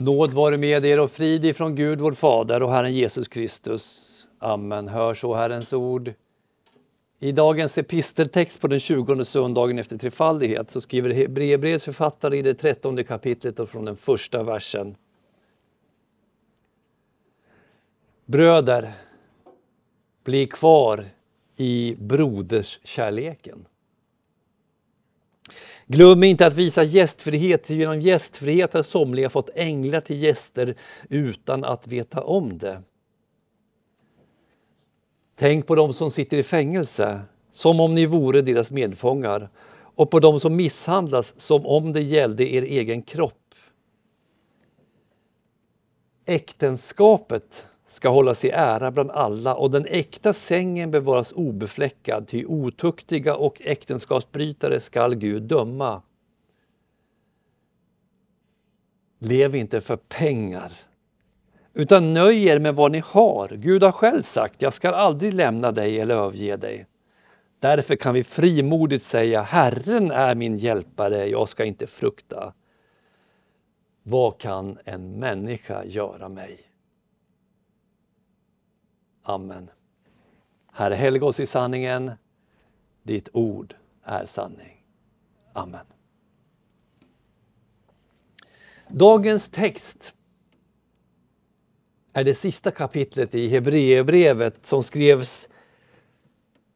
Nåd vare med er och frid ifrån Gud vår Fader och Herren Jesus Kristus. Amen. Hör så Herrens ord. I dagens episteltext på den 20 söndagen efter trefaldighet så skriver Hebreerbrevets författare i det trettonde kapitlet och från den första versen. Bröder, bli kvar i broderskärleken. Glöm inte att visa gästfrihet. Genom gästfrihet har somliga fått änglar till gäster utan att veta om det. Tänk på dem som sitter i fängelse, som om ni vore deras medfångar och på dem som misshandlas som om det gällde er egen kropp. Äktenskapet ska hållas i ära bland alla och den äkta sängen bevaras obefläckad, ty otuktiga och äktenskapsbrytare skall Gud döma. Lev inte för pengar, utan nöj er med vad ni har. Gud har själv sagt, jag skall aldrig lämna dig eller överge dig. Därför kan vi frimodigt säga, Herren är min hjälpare, jag ska inte frukta. Vad kan en människa göra mig? Amen. Herre, helga oss i sanningen. Ditt ord är sanning. Amen. Dagens text är det sista kapitlet i Hebreerbrevet som skrevs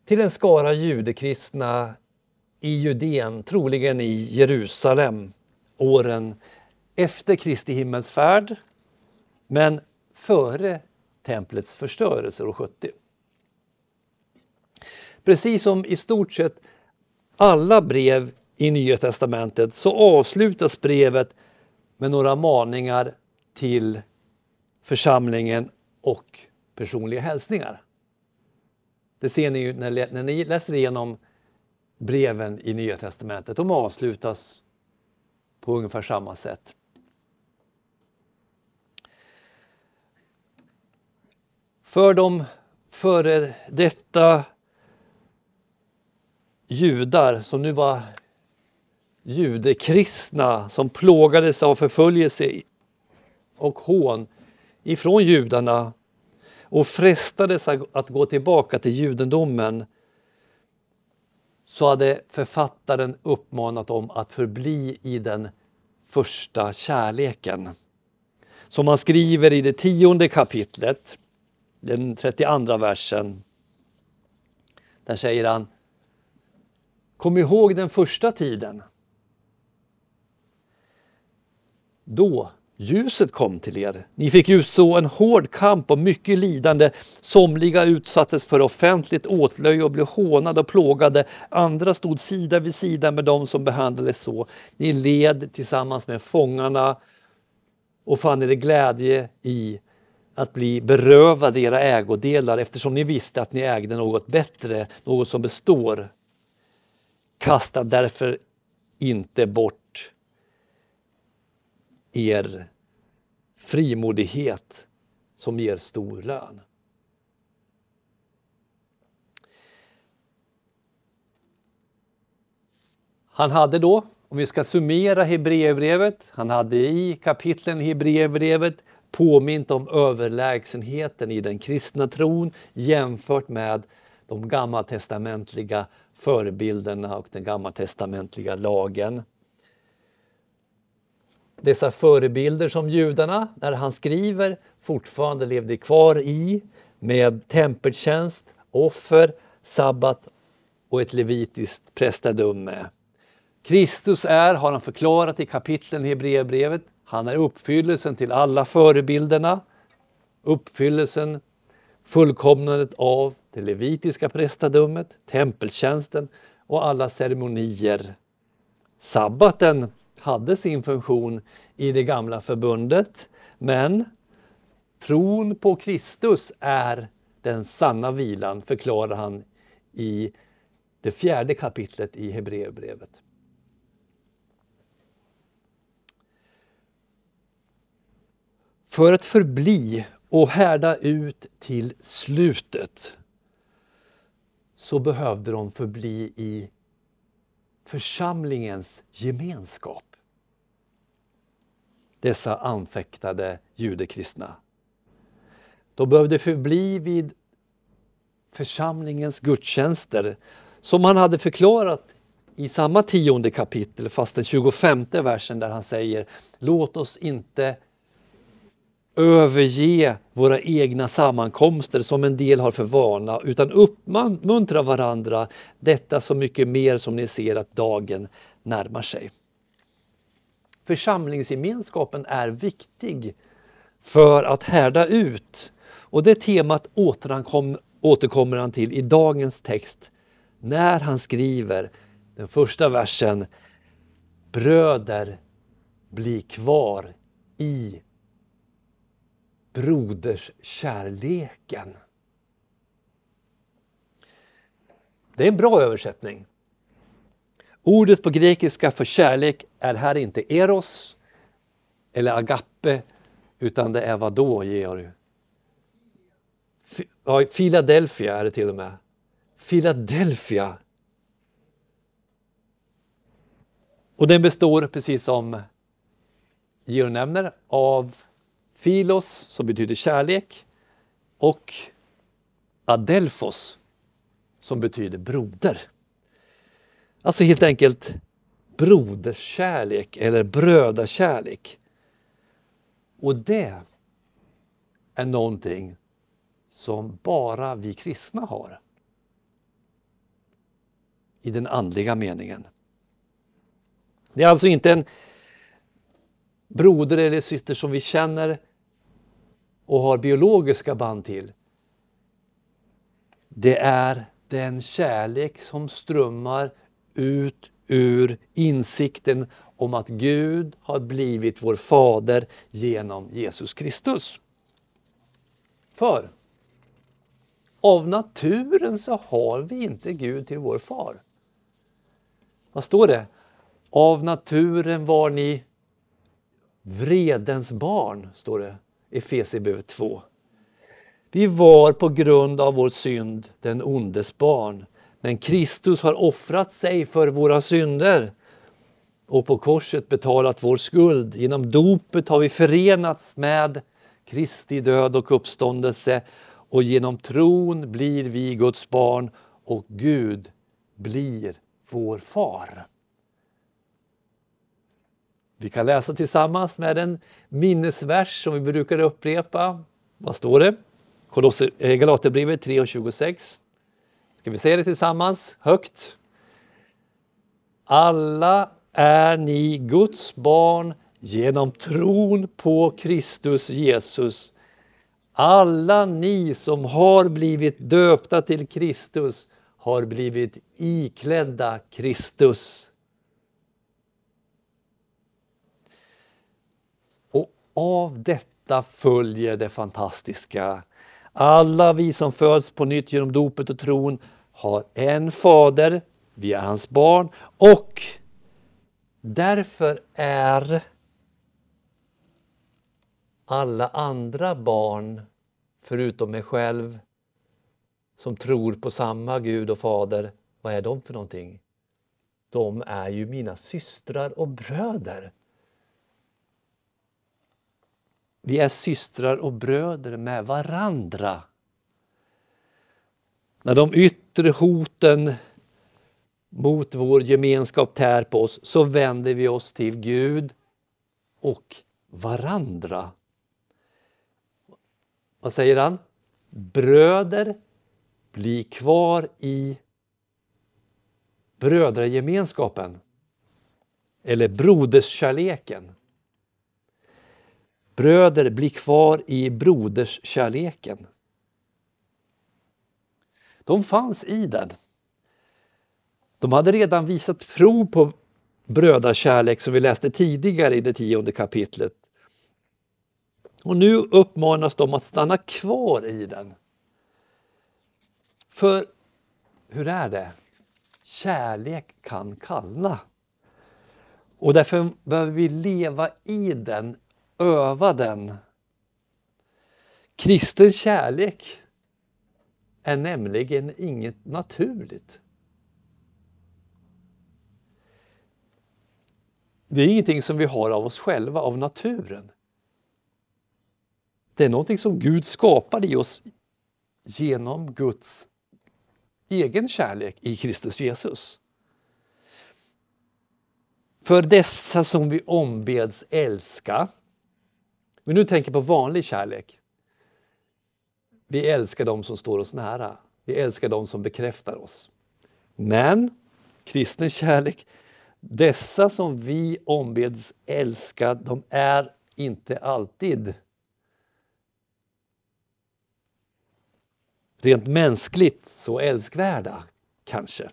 till en skara judekristna i Judeen, troligen i Jerusalem, åren efter Kristi himmelsfärd, men före templets förstörelse år 70. Precis som i stort sett alla brev i Nya testamentet så avslutas brevet med några maningar till församlingen och personliga hälsningar. Det ser ni ju när, när ni läser igenom breven i Nya testamentet. De avslutas på ungefär samma sätt. För de före detta judar som nu var judekristna som plågades av förföljelse och hån ifrån judarna och frestades att gå tillbaka till judendomen så hade författaren uppmanat dem att förbli i den första kärleken. Som han skriver i det tionde kapitlet den 32 versen. Där säger han Kom ihåg den första tiden. Då ljuset kom till er. Ni fick utstå en hård kamp och mycket lidande. Somliga utsattes för offentligt åtlöje och blev hånade och plågade. Andra stod sida vid sida med dem som behandlades så. Ni led tillsammans med fångarna och fann er glädje i att bli berövade era ägodelar eftersom ni visste att ni ägde något bättre, något som består. Kasta därför inte bort er frimodighet som ger stor lön. Han hade då, om vi ska summera Hebreerbrevet, han hade i kapitlen i Hebreerbrevet påmint om överlägsenheten i den kristna tron jämfört med de gammaltestamentliga förebilderna och den gammaltestamentliga lagen. Dessa förebilder som judarna, när han skriver, fortfarande levde kvar i med tempeltjänst, offer, sabbat och ett levitiskt prästadöme. Kristus är, har han förklarat i kapitlen i Hebreerbrevet, han är uppfyllelsen till alla förebilderna, uppfyllelsen, fullkomnandet av det levitiska prästadömet, tempeltjänsten och alla ceremonier. Sabbaten hade sin funktion i det gamla förbundet, men tron på Kristus är den sanna vilan, förklarar han i det fjärde kapitlet i Hebreerbrevet. För att förbli och härda ut till slutet så behövde de förbli i församlingens gemenskap. dessa anfäktade judekristna. De behövde förbli vid församlingens gudstjänster som han hade förklarat i samma tionde kapitel, fast den 25 versen där han säger Låt oss inte överge våra egna sammankomster som en del har för vana utan uppmuntra varandra detta så mycket mer som ni ser att dagen närmar sig. Församlingsgemenskapen är viktig för att härda ut och det temat återkommer han till i dagens text när han skriver den första versen Bröder, bli kvar i broderskärleken. Det är en bra översättning. Ordet på grekiska för kärlek är här inte eros eller agape, utan det är vad då, Georg? Ja, Philadelphia är det till och med. Philadelphia. Och den består, precis som Georg nämner, av Filos som betyder kärlek och Adelphos som betyder broder. Alltså helt enkelt broderskärlek eller brödakärlek. Och det är någonting som bara vi kristna har. I den andliga meningen. Det är alltså inte en broder eller syster som vi känner och har biologiska band till. Det är den kärlek som strömmar ut ur insikten om att Gud har blivit vår fader genom Jesus Kristus. För av naturen så har vi inte Gud till vår far. Vad står det? Av naturen var ni vredens barn, står det Efesierbrevet 2. Vi var på grund av vår synd den ondes barn. Men Kristus har offrat sig för våra synder och på korset betalat vår skuld. Genom dopet har vi förenats med Kristi död och uppståndelse och genom tron blir vi Guds barn och Gud blir vår far. Vi kan läsa tillsammans med en minnesvers som vi brukar upprepa. Vad står det? Eh, Galaterbrevet 3.26. Ska vi säga det tillsammans högt? Alla är ni Guds barn genom tron på Kristus Jesus. Alla ni som har blivit döpta till Kristus har blivit iklädda Kristus. Och av detta följer det fantastiska alla vi som föds på nytt genom dopet och tron har en fader, vi är hans barn och därför är alla andra barn, förutom mig själv, som tror på samma Gud och Fader, vad är de för någonting? De är ju mina systrar och bröder. Vi är systrar och bröder med varandra. När de yttre hoten mot vår gemenskap tär på oss så vänder vi oss till Gud och varandra. Vad säger han? Bröder, bli kvar i brödragemenskapen eller broderskärleken. Bröder, bli kvar i broderskärleken. De fanns i den. De hade redan visat prov på brödrakärlek som vi läste tidigare i det tionde kapitlet. Och nu uppmanas de att stanna kvar i den. För hur är det? Kärlek kan kalla. Och därför behöver vi leva i den öva den. Kristen kärlek är nämligen inget naturligt. Det är ingenting som vi har av oss själva, av naturen. Det är någonting som Gud skapade i oss genom Guds egen kärlek i Kristus Jesus. För dessa som vi ombeds älska. Men nu tänker på vanlig kärlek. Vi älskar dem som står oss nära. Vi älskar dem som bekräftar oss. Men kristen kärlek, dessa som vi ombeds älska, de är inte alltid rent mänskligt så älskvärda, kanske.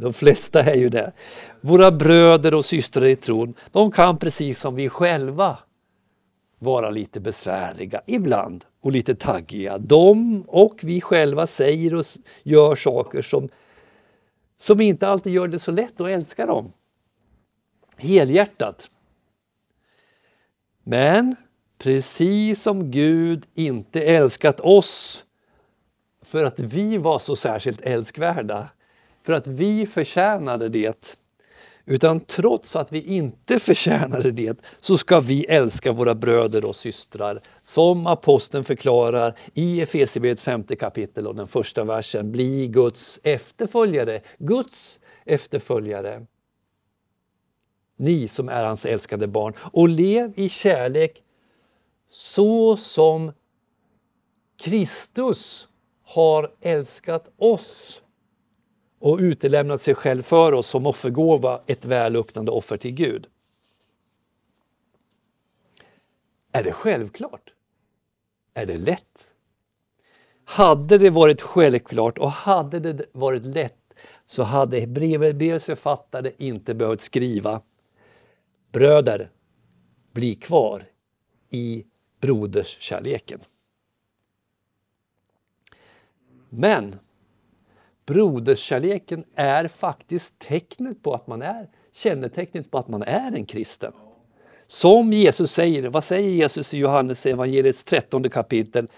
De flesta är ju det. Våra bröder och systrar i tron, de kan precis som vi själva vara lite besvärliga ibland och lite taggiga. De och vi själva säger och gör saker som, som inte alltid gör det så lätt att älska dem. Helhjärtat. Men precis som Gud inte älskat oss för att vi var så särskilt älskvärda, för att vi förtjänade det, utan trots att vi inte förtjänade det så ska vi älska våra bröder och systrar. Som aposteln förklarar i Efesierbrevets femte kapitel och den första versen. Bli Guds efterföljare. Guds efterföljare. Ni som är hans älskade barn. Och lev i kärlek så som Kristus har älskat oss och utelämnat sig själv för oss som offergåva, ett välluktande offer till Gud. Är det självklart? Är det lätt? Hade det varit självklart och hade det varit lätt så hade Hebreerbrevets författare inte behövt skriva Bröder, bli kvar i broderskärleken. Men broderskärleken är faktiskt tecknet på att man är kännetecknet på att man är en kristen. Som Jesus säger, vad säger Jesus i Johannes evangeliets trettonde kapitel?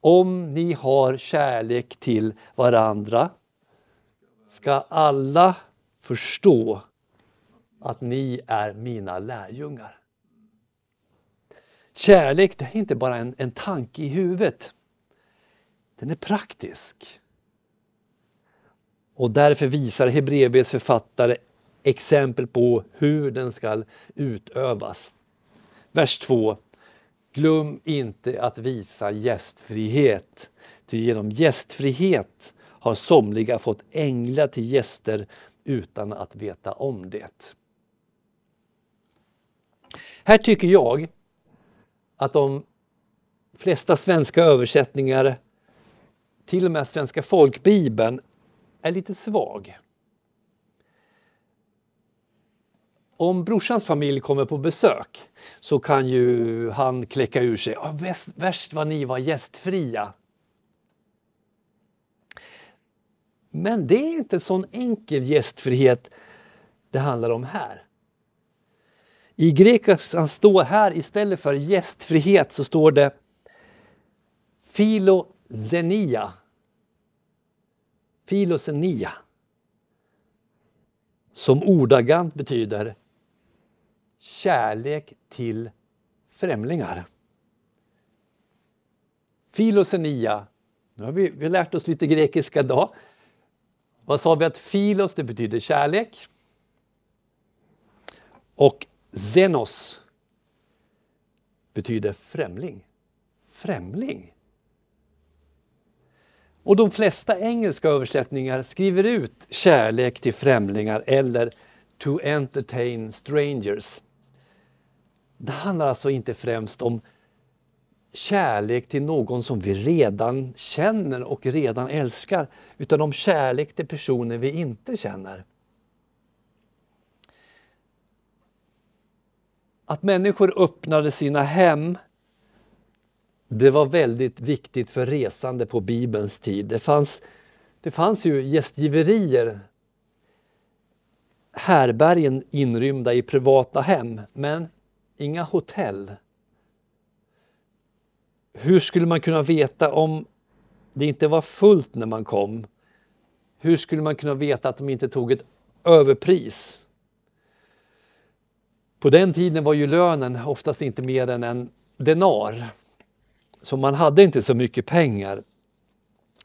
Om ni har kärlek till varandra ska alla förstå att ni är mina lärjungar. Kärlek det är inte bara en, en tanke i huvudet. Den är praktisk. Och därför visar Hebreerbrevets författare exempel på hur den ska utövas. Vers 2. Glöm inte att visa gästfrihet. Ty genom gästfrihet har somliga fått änglar till gäster utan att veta om det. Här tycker jag att de flesta svenska översättningar, till och med Svenska folkbibeln, är lite svag. Om brorsans familj kommer på besök så kan ju han kläcka ur sig ah, värst vad ni var gästfria. Men det är inte sån enkel gästfrihet det handlar om här. I grekiskan står här istället för gästfrihet så står det filozenia. Filosenia. Som ordagrant betyder kärlek till främlingar. Filosenia. Nu har vi, vi har lärt oss lite grekiska idag. Vad sa vi att filos det betyder kärlek? Och Zenos betyder främling. Främling. Och de flesta engelska översättningar skriver ut kärlek till främlingar eller to entertain strangers. Det handlar alltså inte främst om kärlek till någon som vi redan känner och redan älskar, utan om kärlek till personer vi inte känner. Att människor öppnade sina hem det var väldigt viktigt för resande på Bibelns tid. Det fanns, det fanns ju gästgiverier, härbergen inrymda i privata hem, men inga hotell. Hur skulle man kunna veta om det inte var fullt när man kom? Hur skulle man kunna veta att de inte tog ett överpris? På den tiden var ju lönen oftast inte mer än en denar. Så man hade inte så mycket pengar.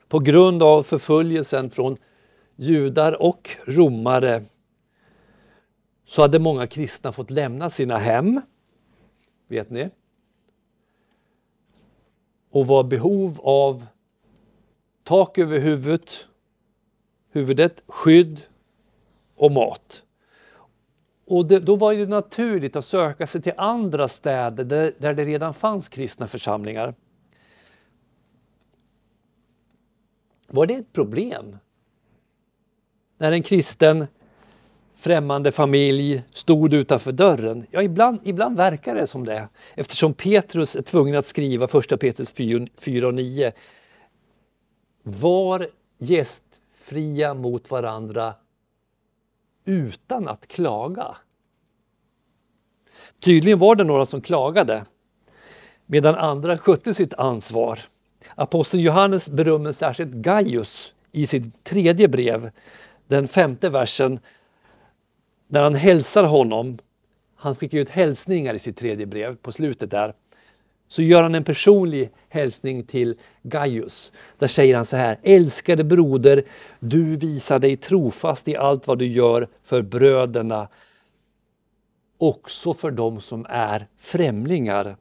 På grund av förföljelsen från judar och romare så hade många kristna fått lämna sina hem, vet ni, och var behov av tak över huvudet, huvudet, skydd och mat. Och det, då var det naturligt att söka sig till andra städer där, där det redan fanns kristna församlingar. Var det ett problem? När en kristen främmande familj stod utanför dörren? Ja, ibland, ibland verkar det som det. Eftersom Petrus är tvungen att skriva 1 Petrus 4 och 9. Var gästfria mot varandra utan att klaga. Tydligen var det några som klagade medan andra skötte sitt ansvar. Aposteln Johannes berömmer särskilt Gaius i sitt tredje brev, den femte versen, när han hälsar honom. Han skickar ut hälsningar i sitt tredje brev på slutet där. Så gör han en personlig hälsning till Gaius. Där säger han så här, älskade broder, du visar dig trofast i allt vad du gör för bröderna, också för dem som är främlingar.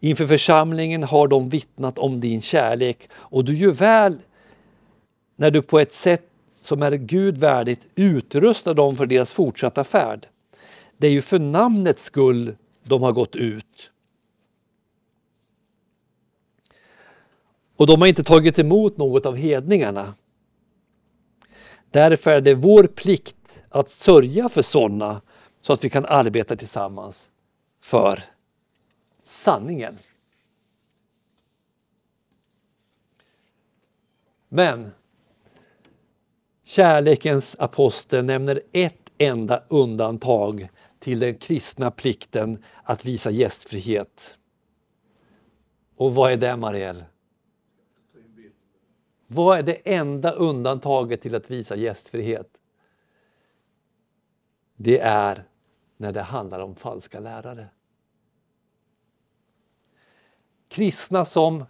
Inför församlingen har de vittnat om din kärlek och du gör väl när du på ett sätt som är Gud värdigt utrustar dem för deras fortsatta färd. Det är ju för namnets skull de har gått ut. Och de har inte tagit emot något av hedningarna. Därför är det vår plikt att sörja för sådana så att vi kan arbeta tillsammans för sanningen. Men kärlekens apostel nämner ett enda undantag till den kristna plikten att visa gästfrihet. Och vad är det Marielle? Vad är det enda undantaget till att visa gästfrihet? Det är när det handlar om falska lärare. Kristna som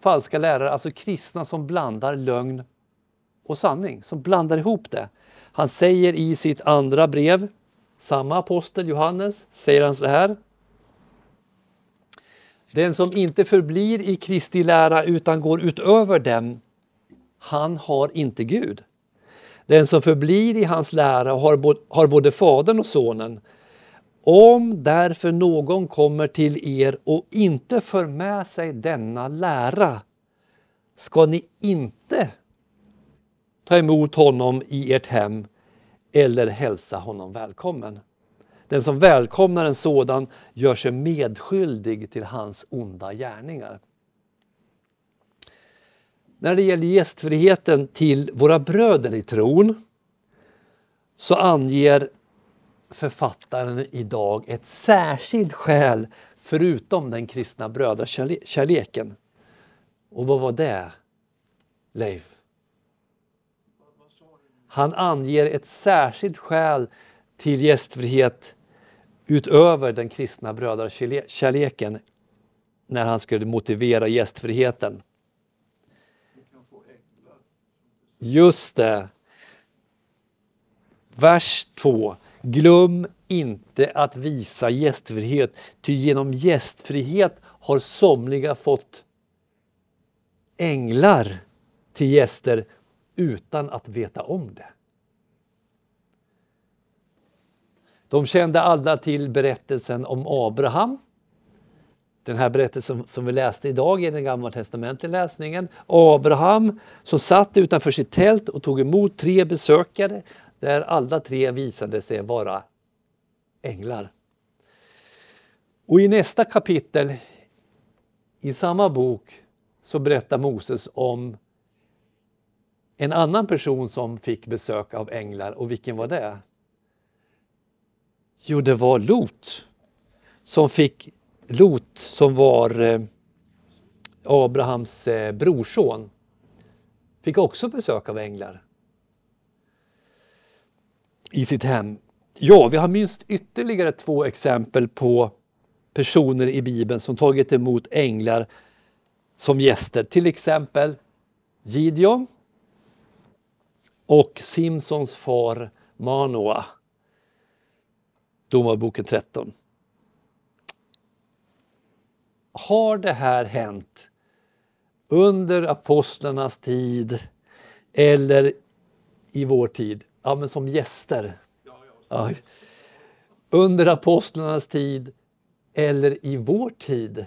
falska lärare, alltså kristna som blandar lögn och sanning, som blandar ihop det. Han säger i sitt andra brev, samma apostel Johannes, säger han så här. Den som inte förblir i Kristi lära utan går utöver dem, han har inte Gud. Den som förblir i hans lära har både Fadern och Sonen. Om därför någon kommer till er och inte för med sig denna lära ska ni inte ta emot honom i ert hem eller hälsa honom välkommen. Den som välkomnar en sådan gör sig medskyldig till hans onda gärningar. När det gäller gästfriheten till våra bröder i tron så anger författaren idag ett särskilt skäl förutom den kristna brödrakärleken. Och vad var det, Leif? Han anger ett särskilt skäl till gästfrihet utöver den kristna brödrakärleken när han skulle motivera gästfriheten. Just det. Vers 2. Glöm inte att visa gästfrihet, ty genom gästfrihet har somliga fått änglar till gäster utan att veta om det. De kände alla till berättelsen om Abraham. Den här berättelsen som vi läste idag i den gamla testamentliga läsningen. Abraham som satt utanför sitt tält och tog emot tre besökare där alla tre visade sig vara änglar. Och i nästa kapitel i samma bok så berättar Moses om en annan person som fick besök av änglar. Och vilken var det? Jo, det var Lot som fick Lot som var eh, Abrahams eh, brorson fick också besök av änglar i sitt hem. Ja, vi har minst ytterligare två exempel på personer i Bibeln som tagit emot änglar som gäster. Till exempel Gideon och Simsons far Manoa. Domarboken 13. Har det här hänt under apostlarnas tid eller i vår tid? Ja, men som gäster. Ja. Under apostlarnas tid eller i vår tid?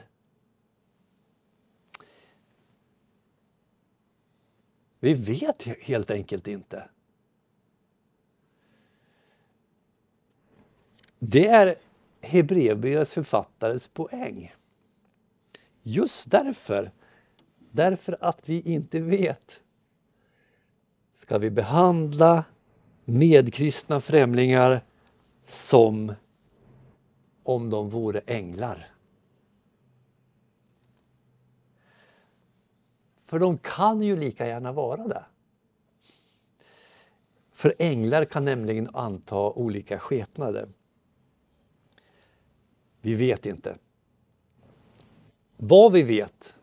Vi vet helt enkelt inte. Det är Hebreerbrevets författares poäng. Just därför, därför att vi inte vet, ska vi behandla medkristna främlingar som om de vore änglar. För de kan ju lika gärna vara det. För änglar kan nämligen anta olika skepnader. Vi vet inte. Vad vi vet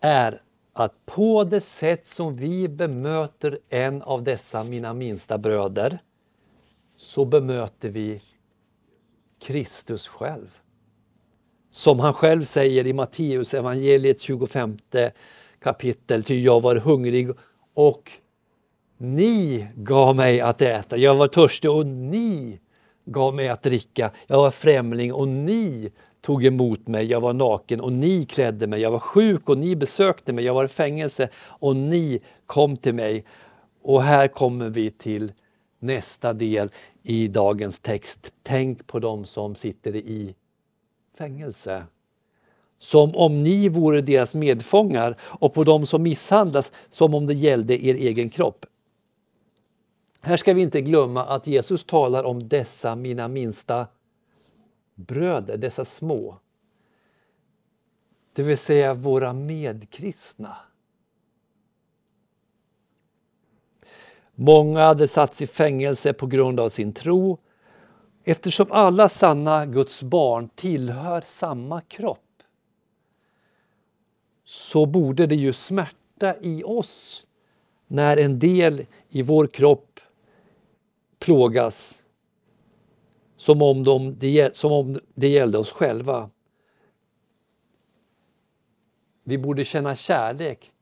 är att på det sätt som vi bemöter en av dessa mina minsta bröder så bemöter vi Kristus själv. Som han själv säger i Matteus evangeliet 25 kapitel, ty jag var hungrig och ni gav mig att äta. Jag var törstig och ni gav mig att dricka. Jag var främling och ni tog emot mig. Jag var naken och ni klädde mig. Jag var sjuk och ni besökte mig. Jag var i fängelse och ni kom till mig. Och här kommer vi till nästa del i dagens text. Tänk på dem som sitter i fängelse. Som om ni vore deras medfångar och på dem som misshandlas som om det gällde er egen kropp. Här ska vi inte glömma att Jesus talar om dessa mina minsta bröder, dessa små. Det vill säga våra medkristna. Många hade satts i fängelse på grund av sin tro eftersom alla sanna Guds barn tillhör samma kropp så borde det ju smärta i oss när en del i vår kropp plågas som om, de, det, som om det gällde oss själva. Vi borde känna kärlek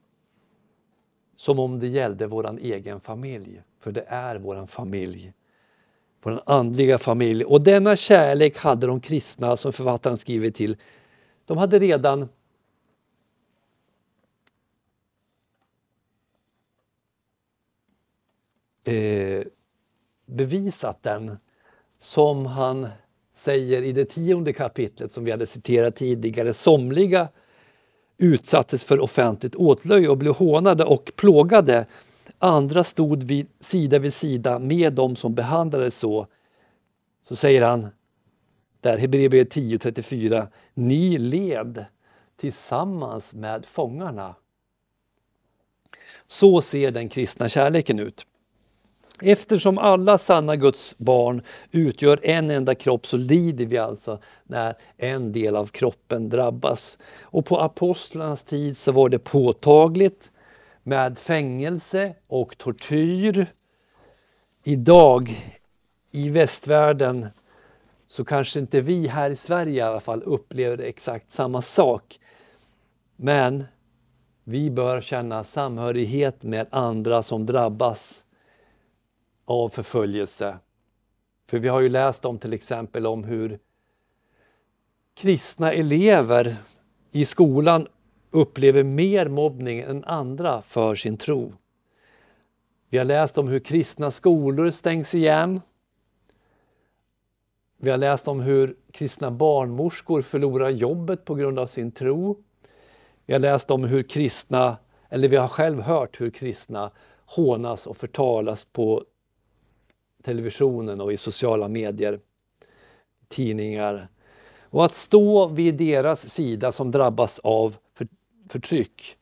som om det gällde vår egen familj, för det är vår familj. Vår andliga familj. Och denna kärlek hade de kristna, som författaren skriver till, de hade redan eh, bevisat den som han säger i det tionde kapitlet som vi hade citerat tidigare. Somliga utsattes för offentligt åtlöje och blev hånade och plågade. Andra stod vid, sida vid sida med dem som behandlades så. Så säger han där, Hebreerbrevet 10.34. Ni led tillsammans med fångarna. Så ser den kristna kärleken ut. Eftersom alla sanna Guds barn utgör en enda kropp så lider vi alltså när en del av kroppen drabbas. Och på apostlarnas tid så var det påtagligt med fängelse och tortyr. Idag i västvärlden så kanske inte vi här i Sverige i alla fall upplever exakt samma sak. Men vi bör känna samhörighet med andra som drabbas av förföljelse. För vi har ju läst om till exempel om hur kristna elever i skolan upplever mer mobbning än andra för sin tro. Vi har läst om hur kristna skolor stängs igen. Vi har läst om hur kristna barnmorskor förlorar jobbet på grund av sin tro. Vi har läst om hur kristna, eller vi har själv hört hur kristna hånas och förtalas på televisionen och i sociala medier, tidningar. Och att stå vid deras sida som drabbas av förtryck,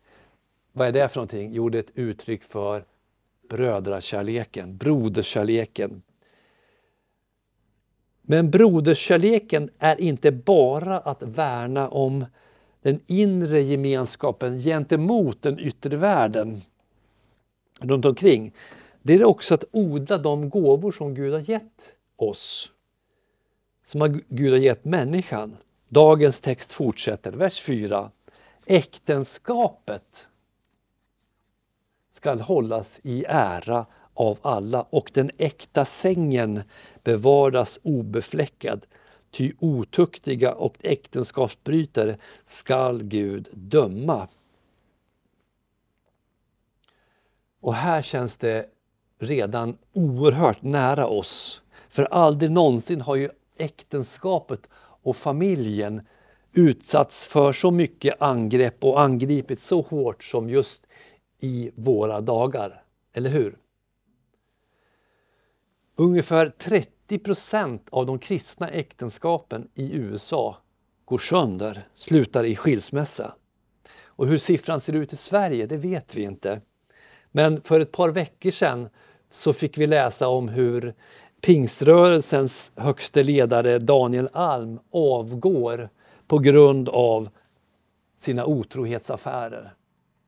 vad är det för någonting? Jo, det är ett uttryck för brödrakärleken, broderskärleken. Men broderskärleken är inte bara att värna om den inre gemenskapen gentemot den yttre världen runt omkring. Det är också att odla de gåvor som Gud har gett oss. Som Gud har gett människan. Dagens text fortsätter, vers 4. Äktenskapet skall hållas i ära av alla och den äkta sängen bevaras obefläckad. Ty otuktiga och äktenskapsbrytare skall Gud döma. Och här känns det redan oerhört nära oss. För aldrig någonsin har ju äktenskapet och familjen utsatts för så mycket angrepp och angripits så hårt som just i våra dagar. Eller hur? Ungefär 30 procent av de kristna äktenskapen i USA går sönder, slutar i skilsmässa. Och hur siffran ser ut i Sverige, det vet vi inte. Men för ett par veckor sedan så fick vi läsa om hur pingströrelsens högste ledare Daniel Alm avgår på grund av sina otrohetsaffärer,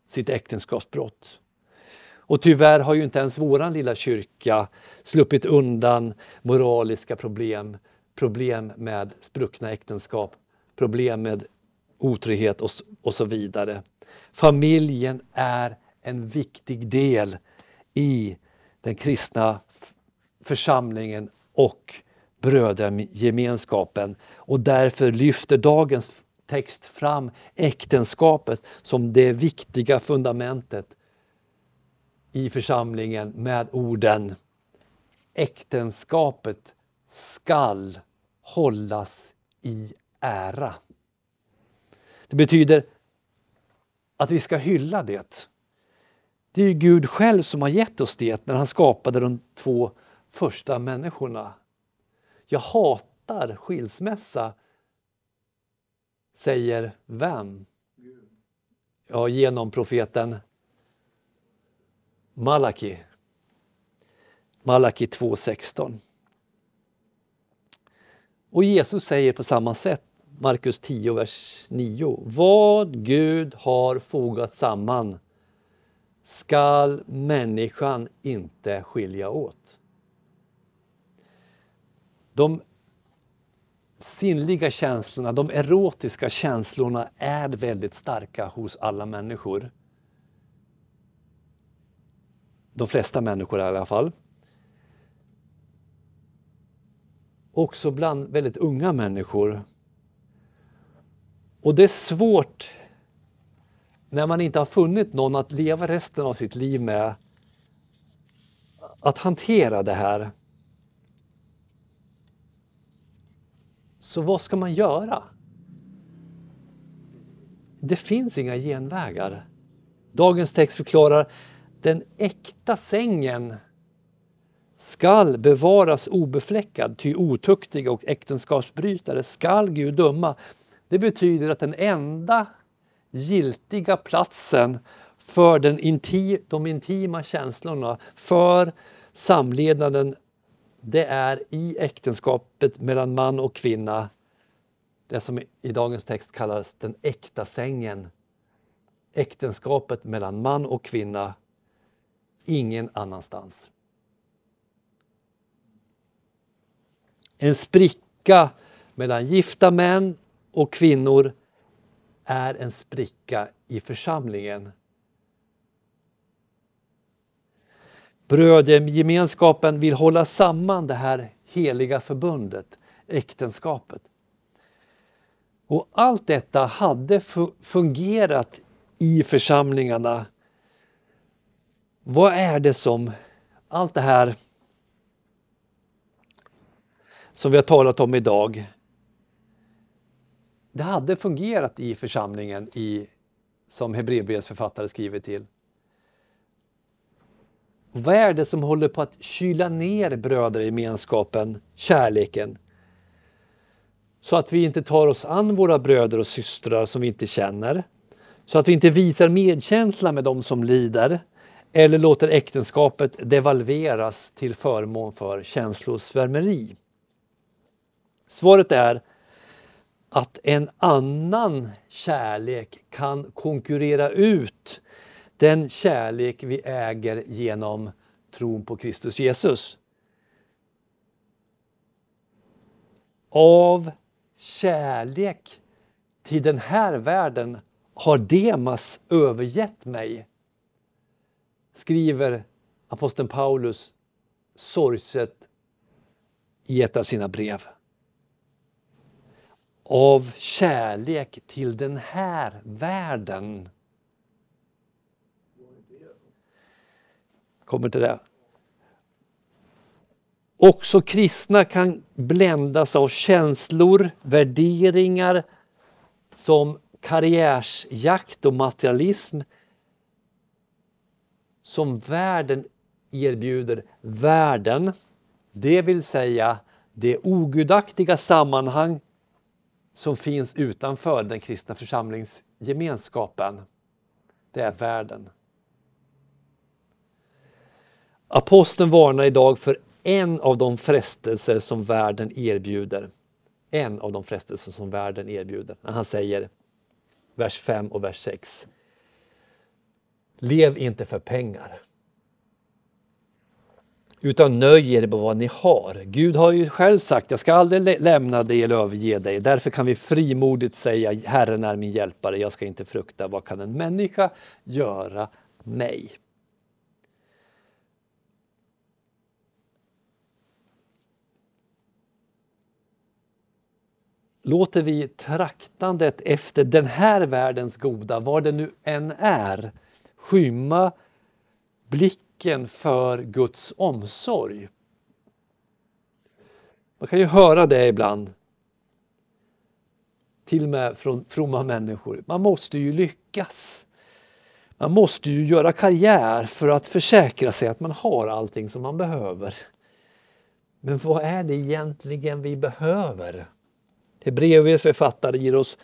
sitt äktenskapsbrott. Och tyvärr har ju inte ens våran lilla kyrka sluppit undan moraliska problem, problem med spruckna äktenskap, problem med otrohet och, och så vidare. Familjen är en viktig del i den kristna församlingen och brödragemenskapen. Och därför lyfter dagens text fram äktenskapet som det viktiga fundamentet i församlingen med orden Äktenskapet skall hållas i ära. Det betyder att vi ska hylla det. Det är ju Gud själv som har gett oss det när han skapade de två första människorna. Jag hatar skilsmässa, säger vem? Ja, genom profeten Malaki. Malaki 2.16. Och Jesus säger på samma sätt, Markus 10, vers 9. Vad Gud har fogat samman skall människan inte skilja åt. De sinnliga känslorna, de erotiska känslorna är väldigt starka hos alla människor. De flesta människor i alla fall. Också bland väldigt unga människor. Och det är svårt när man inte har funnit någon att leva resten av sitt liv med att hantera det här. Så vad ska man göra? Det finns inga genvägar. Dagens text förklarar den äkta sängen skall bevaras obefläckad, ty otuktiga och äktenskapsbrytare skall Gud döma. Det betyder att den enda giltiga platsen för den inti, de intima känslorna, för samlevnaden, det är i äktenskapet mellan man och kvinna. Det som i dagens text kallas den äkta sängen. Äktenskapet mellan man och kvinna, ingen annanstans. En spricka mellan gifta män och kvinnor är en spricka i församlingen. Brödgemenskapen vill hålla samman det här heliga förbundet, äktenskapet. Och allt detta hade fungerat i församlingarna. Vad är det som, allt det här som vi har talat om idag, det hade fungerat i församlingen i, som Hebreerbrevets författare skriver till. Vad är det som håller på att kyla ner brödergemenskapen, kärleken? Så att vi inte tar oss an våra bröder och systrar som vi inte känner. Så att vi inte visar medkänsla med dem som lider. Eller låter äktenskapet devalveras till förmån för känslosvärmeri? Svaret är att en annan kärlek kan konkurrera ut den kärlek vi äger genom tron på Kristus Jesus. Av kärlek till den här världen har Demas övergett mig, skriver aposteln Paulus sorgset i ett av sina brev. Av kärlek till den här världen. Kommer till det. Också kristna kan bländas av känslor, värderingar som karriärsjakt och materialism som världen erbjuder världen. Det vill säga det ogudaktiga sammanhang som finns utanför den kristna församlingsgemenskapen. Det är världen. Aposteln varnar idag för en av de frestelser som världen erbjuder. En av de frestelser som världen erbjuder när han säger vers 5 och vers 6. Lev inte för pengar. Utan nöj er med vad ni har. Gud har ju själv sagt, jag ska aldrig lämna dig eller överge dig. Därför kan vi frimodigt säga, Herren är min hjälpare, jag ska inte frukta. Vad kan en människa göra mig? låter vi traktandet efter den här världens goda, vad det nu än är, skymma blicken för Guds omsorg. Man kan ju höra det ibland. Till och med från fromma människor. Man måste ju lyckas. Man måste ju göra karriär för att försäkra sig att man har allting som man behöver. Men vad är det egentligen vi behöver? Hebreerbrevets författare ger oss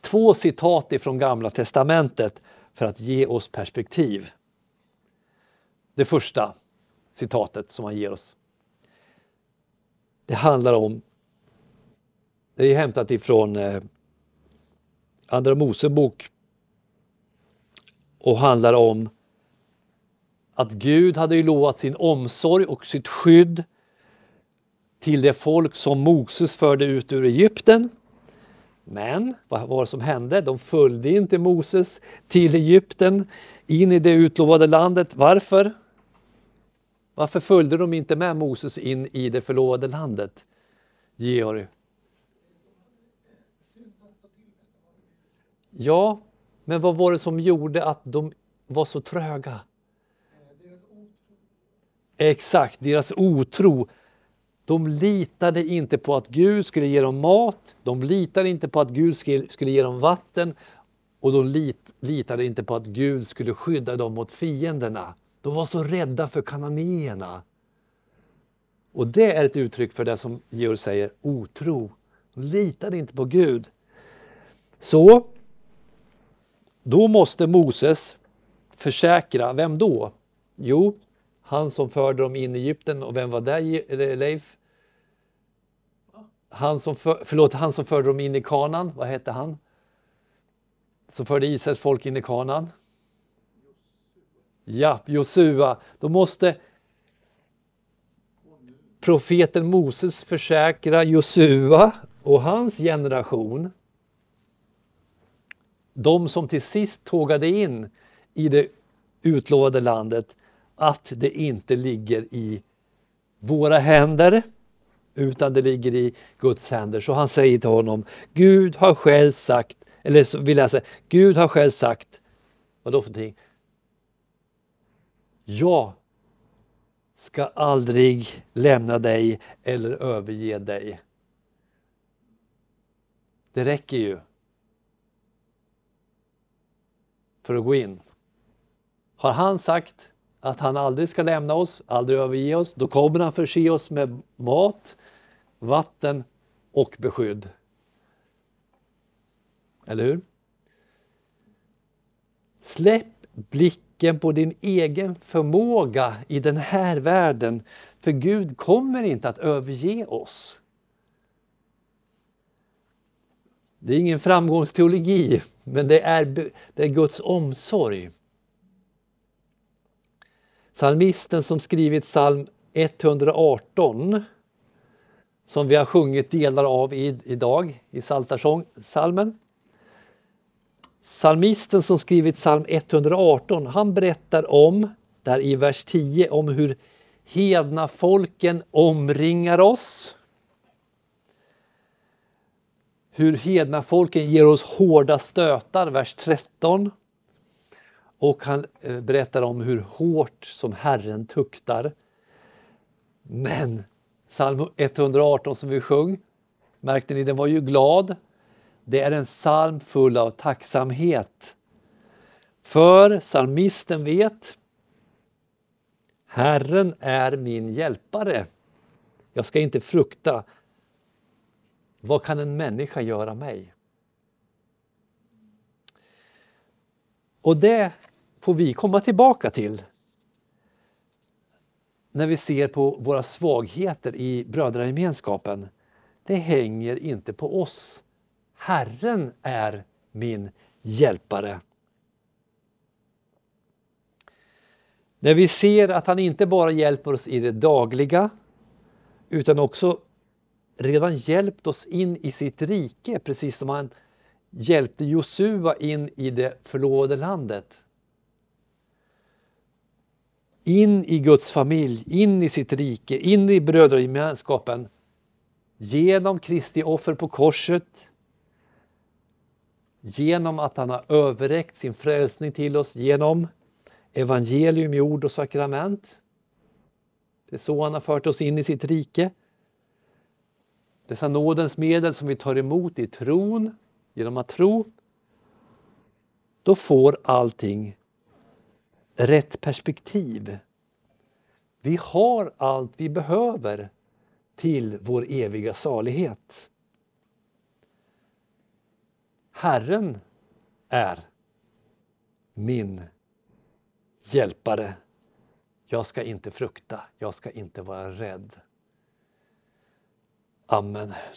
två citat ifrån Gamla testamentet för att ge oss perspektiv. Det första citatet som han ger oss. Det handlar om, det är hämtat ifrån eh, Andra Mosebok och handlar om att Gud hade ju lovat sin omsorg och sitt skydd till det folk som Moses förde ut ur Egypten. Men vad var det som hände? De följde inte Moses till Egypten, in i det utlovade landet. Varför? Varför följde de inte med Moses in i det förlovade landet? Georg? Ja, men vad var det som gjorde att de var så tröga? Exakt, deras otro de litade inte på att Gud skulle ge dem mat, de litade inte på att Gud skulle ge dem vatten och de litade inte på att Gud skulle skydda dem mot fienderna. De var så rädda för kananéerna. Och det är ett uttryck för det som Georg säger, otro. De litade inte på Gud. Så, då måste Moses försäkra, vem då? Jo, han som förde dem in i Egypten och vem var det Leif? Han som, för, förlåt, han som förde dem in i kanan, vad hette han? Som förde Israels folk in i kanan? Ja, Josua. Då måste profeten Moses försäkra Josua och hans generation, de som till sist tågade in i det utlovade landet, att det inte ligger i våra händer utan det ligger i Guds händer. Så han säger till honom, Gud har själv sagt, eller så vill jag säga, Gud har själv sagt, vadå för någonting? Jag ska aldrig lämna dig eller överge dig. Det räcker ju för att gå in. Har han sagt att han aldrig ska lämna oss, aldrig överge oss, då kommer han förse oss med mat, vatten och beskydd. Eller hur? Släpp blicken tanken på din egen förmåga i den här världen. För Gud kommer inte att överge oss. Det är ingen framgångsteologi, men det är, det är Guds omsorg. Psalmisten som skrivit psalm 118 som vi har sjungit delar av i, idag i Psaltarsalmen. Psalmisten som skrivit psalm 118, han berättar om, där i vers 10, om hur hedna folken omringar oss. Hur hedna folken ger oss hårda stötar, vers 13. Och han eh, berättar om hur hårt som Herren tuktar. Men psalm 118 som vi sjöng, märkte ni, den var ju glad. Det är en psalm full av tacksamhet. För psalmisten vet Herren är min hjälpare. Jag ska inte frukta. Vad kan en människa göra mig? Och det får vi komma tillbaka till när vi ser på våra svagheter i brödragemenskapen. Det hänger inte på oss. Herren är min hjälpare. När vi ser att han inte bara hjälper oss i det dagliga utan också redan hjälpt oss in i sitt rike precis som han hjälpte Josua in i det förlovade landet. In i Guds familj, in i sitt rike, in i brödragemenskapen. Genom Kristi offer på korset. Genom att han har överräckt sin frälsning till oss genom evangelium i ord och sakrament. Det är så han har fört oss in i sitt rike. Dessa nådens medel som vi tar emot i tron, genom att tro, då får allting rätt perspektiv. Vi har allt vi behöver till vår eviga salighet. Herren är min hjälpare. Jag ska inte frukta, jag ska inte vara rädd. Amen.